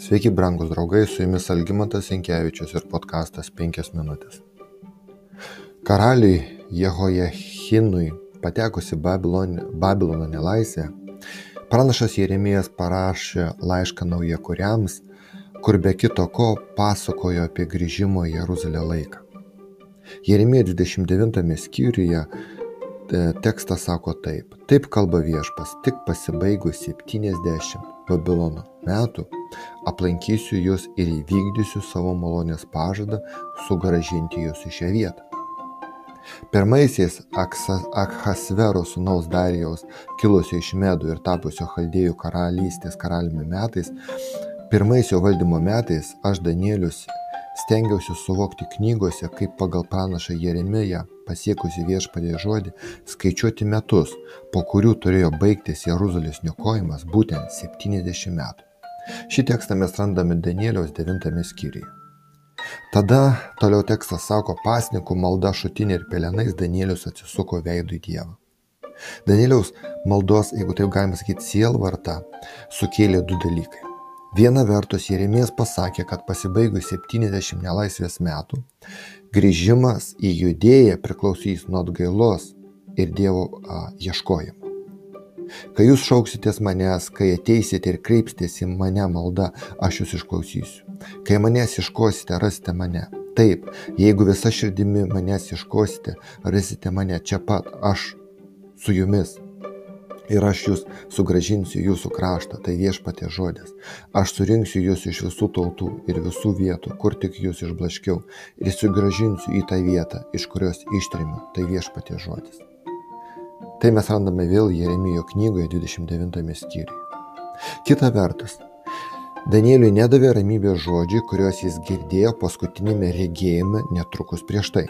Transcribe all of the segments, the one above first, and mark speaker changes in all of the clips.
Speaker 1: Sveiki, brangus draugai, su jumis Algymantas Inkevičius ir podkastas 5 minutės. Karaliui Jehojachinui patekusi Babilono nelaisvė, pranašas Jeremijas parašė laišką naujakuriams, kur be kito ko pasakojo apie grįžimo į Jeruzalę laiką. Jeremija 29 skyriuje e, tekstas sako taip. Taip kalba viešpas, tik pasibaigus 70 Babilono metų aplankysiu jūs ir įvykdysiu savo malonės pažadą sugražinti jūs į šią vietą. Pirmaisiais Akhasvero sūnaus Darijaus, kilusio iš Medų ir tapusio Chaldėjų karalystės karaliumi metais, pirmais jo valdymo metais aš Danielius stengiausi suvokti knygose, kaip pagal pranašą Jeremiją pasiekusi viešpadė žodį, skaičiuoti metus, po kurių turėjo baigtis Jeruzalės niokojimas, būtent 70 metų. Šį tekstą mes randame Danieliaus 9 skyriuje. Tada toliau tekstas sako, pasnikų malda šutinė ir pelenais Danielius atsisuko veidų į Dievą. Danieliaus maldos, jeigu taip galima sakyti, sielvartą sukėlė du dalykai. Viena vertus Jeremijas pasakė, kad pasibaigus 70 nelaisvės metų, grįžimas į judėją priklausys nuo atgailos ir Dievo a, ieškojimo. Kai jūs šauksitės manęs, kai ateisite ir kreipsitės į mane maldą, aš jūs išklausysiu. Kai manęs iškosite, rasite mane. Taip, jeigu visa širdimi manęs iškosite, rasite mane čia pat, aš su jumis. Ir aš jūs sugražinsiu jūsų kraštą, tai viešpatė žodis. Aš surinksiu jūs iš visų tautų ir visų vietų, kur tik jūs išblaškiau, ir sugražinsiu į tą vietą, iš kurios ištrimiu, tai viešpatė žodis. Tai mes randame vėl Jeremijo knygoje 29 skyriuje. Kita vertus, Danieliui nedavė ramybės žodžiai, kuriuos jis girdėjo paskutinėme regėjime netrukus prieš tai.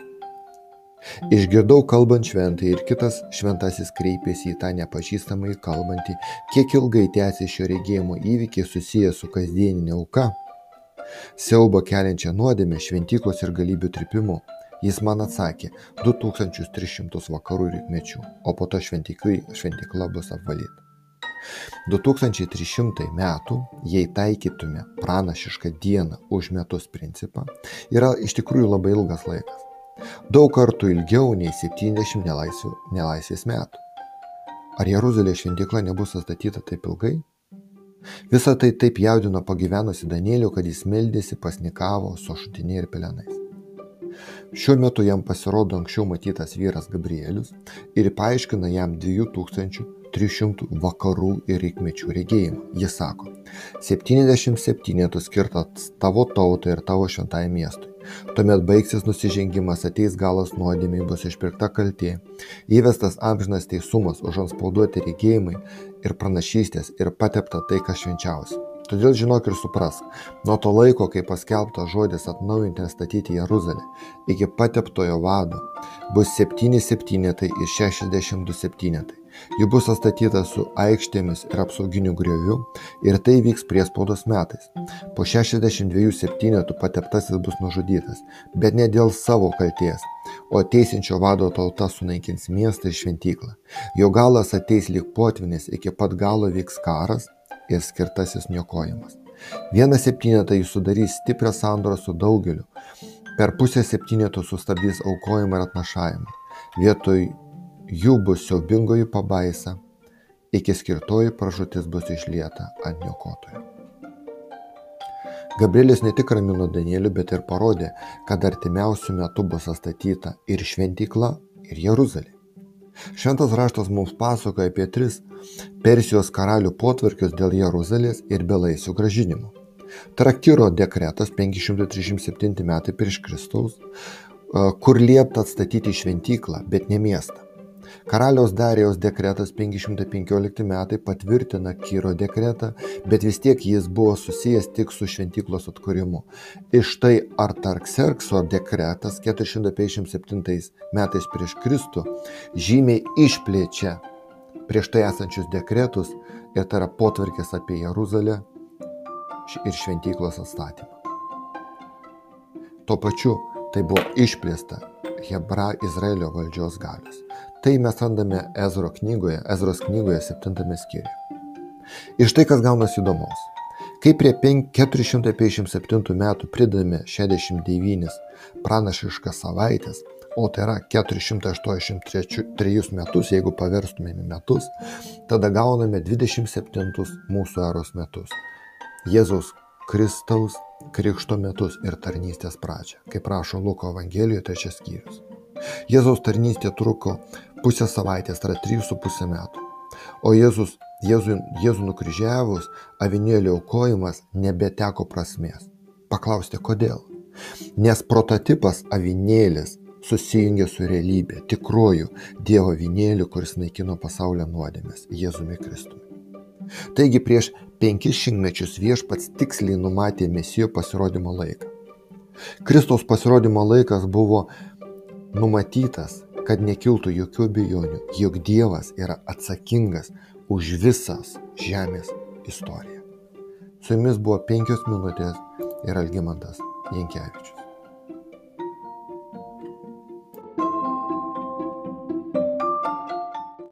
Speaker 1: Išgirdau kalbant šventai ir kitas šventasis kreipėsi į tą nepažįstamai kalbantį, kiek ilgai tęsi šio regėjimo įvykiai susijęs su kasdieninė auka, siaubo keliančia nuodėmė, šventyklos ir galybių tripimu, Jis man atsakė 2300 vakarų rytmečių, o po to šventykla bus apvalyta. 2300 metų, jei taikytume pranašišką dieną už metus principą, yra iš tikrųjų labai ilgas laikas. Daug kartų ilgiau nei 70 nelaisvių, nelaisvės metų. Ar Jeruzalės šventykla nebus atstatyta taip ilgai? Visą tai taip jaudino pagyvenusi Danielių, kad jis meldėsi, pasnikavo su šutinė ir pelenais. Šiuo metu jam pasirodo anksčiau matytas vyras Gabrielius ir paaiškina jam 2300 vakarų ir reikmečių regėjimą. Jis sako, 77 skirtas tavo tautai ir tavo šventai miestui. Tuomet baigsis nusižengimas, ateis galas nuodėmiai, bus išpirkta kaltė, įvestas amžinas teisumas, užanspauduoti regėjimai ir pranašystės ir patepta tai, kas švenčiausia. Todėl žinok ir suprask, nuo to laiko, kai paskelbtas žodis atnaujinti ir statyti Jeruzalę, iki pateptojo vado, bus 7 septynetai ir 62 septynetai. Ji bus atstatyta su aikštėmis ir apsauginiu grioviu ir tai vyks priespaudos metais. Po 62 septynetų pateptasis bus nužudytas, bet ne dėl savo kalties, o teisinčio vado tauta sunaikins miestą ir šventyklą. Jo galas ateis lyg potvinis, iki pat galo vyks karas ir skirtasis niokojimas. Vieną septynetą jis sudarys stiprią sandorą su daugeliu. Per pusę septyneto sustabdys aukojimą ir atnašavimą. Vietoj jų bus siaubingoji pabaisa, iki skirtoji pražutis bus išlieta ant niokotojo. Gabrielis ne tik ramino Danielių, bet ir parodė, kad artimiausių metų bus atstatyta ir šventykla, ir Jeruzalė. Šventas raštas mums pasakoja apie tris Persijos karalių potvarkius dėl Jeruzalės ir belaisių gražinimo. Trakiro dekretas 537 metai prieš Kristaus, kur liepta atstatyti šventyklą, bet ne miestą. Karaliaus Darijaus dekretas 515 metai patvirtina Kyro dekretą, bet vis tiek jis buvo susijęs tik su šventyklos atkūrimu. Iš tai Artarkserkso dekretas 457 metais prieš Kristų žymiai išplėčia prieš tai esančius dekretus ir tai yra potvarkės apie Jeruzalę ir šventyklos atstatymą. Tuo pačiu tai buvo išplėsta Hebra Izraelio valdžios galios. Tai mes randame Ezro knygoje, Ezros knygoje 7 skyriuje. Ir štai kas gaunasi įdomaus. Kai prie 457 metų pridame 69 pranašiškas savaitės, o tai yra 483 metus, jeigu paverstumėme metus, tada gauname 27 mūsų eros metus. Jėzaus Kristaus krikšto metus ir tarnystės pradžią, kaip rašo Luko Evangelijoje trečias skyrius. Jėzaus tarnystė truko pusę savaitės, tai yra 3,5 metų. O Jėzus, Jėzų, Jėzų nukryžiavus, avinėlio aukojimas nebeteko prasmės. Paklausti, kodėl? Nes prototipas avinėlis susijungia su realybė, tikruoju Dievo avinėliu, kuris naikino pasaulio nuodėmės, Jėzumi Kristumi. Taigi prieš penkis šimtmečius viešpats tiksliai numatė mesijo pasirodymo laiką. Kristaus pasirodymo laikas buvo numatytas, kad nekiltų jokių abejonių, jog Dievas yra atsakingas už visas žemės istoriją. Su jumis buvo penkios minutės ir Algymantas Jankievičius.